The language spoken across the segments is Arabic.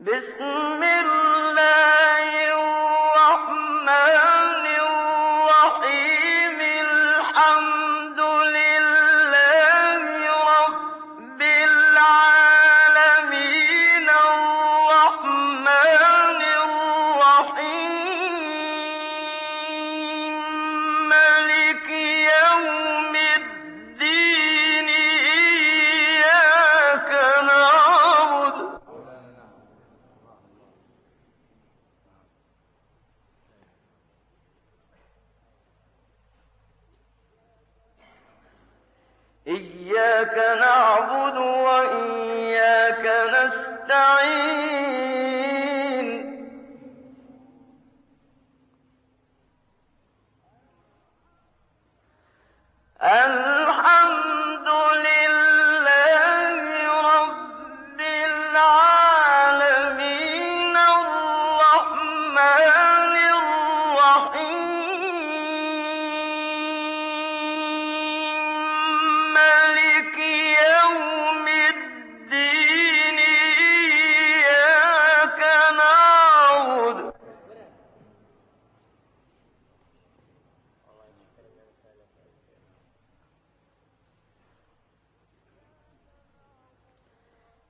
بسم الله إياك نعبد وإياك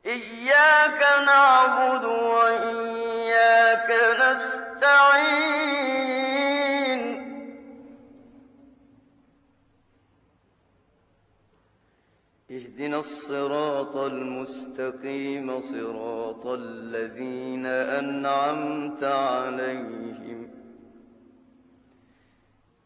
إياك نعبد وإياك نستعين. اهدنا الصراط المستقيم صراط الذين أنعمت عليهم.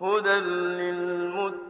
هدى للمتقين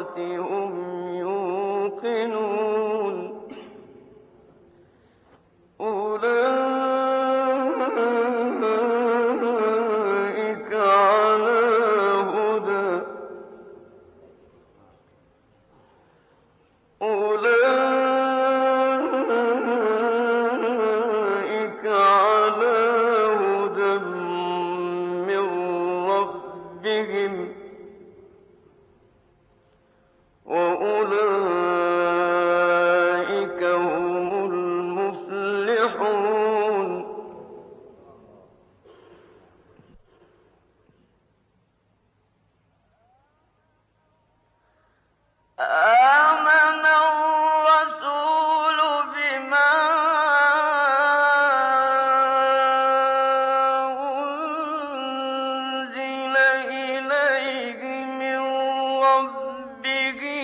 مرة هم ربهم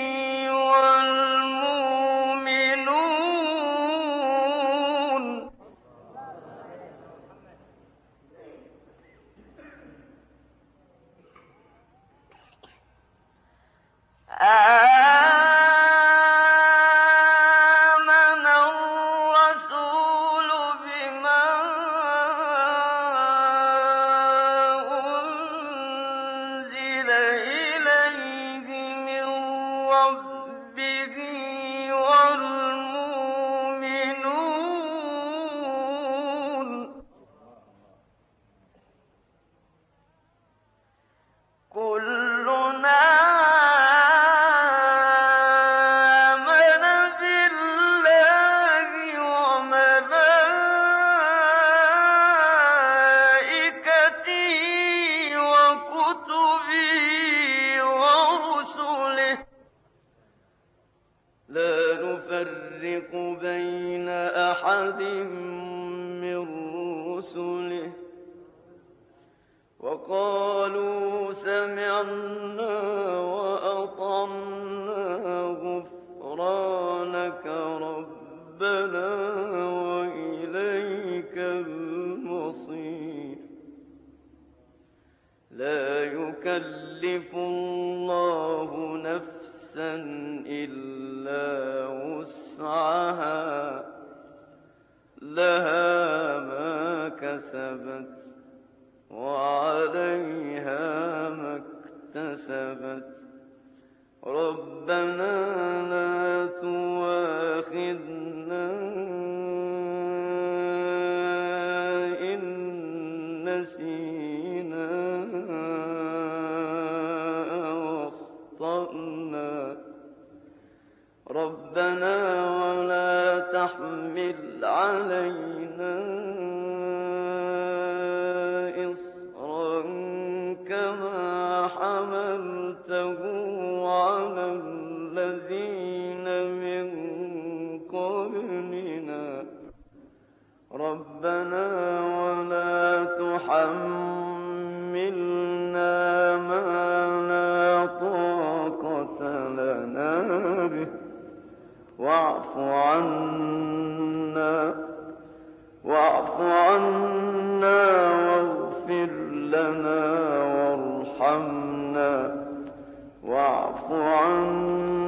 لا نفرق بين أحد من رسله. وقالوا سمعنا ربنا ولا تحمل علينا وارحمنا واعف عنا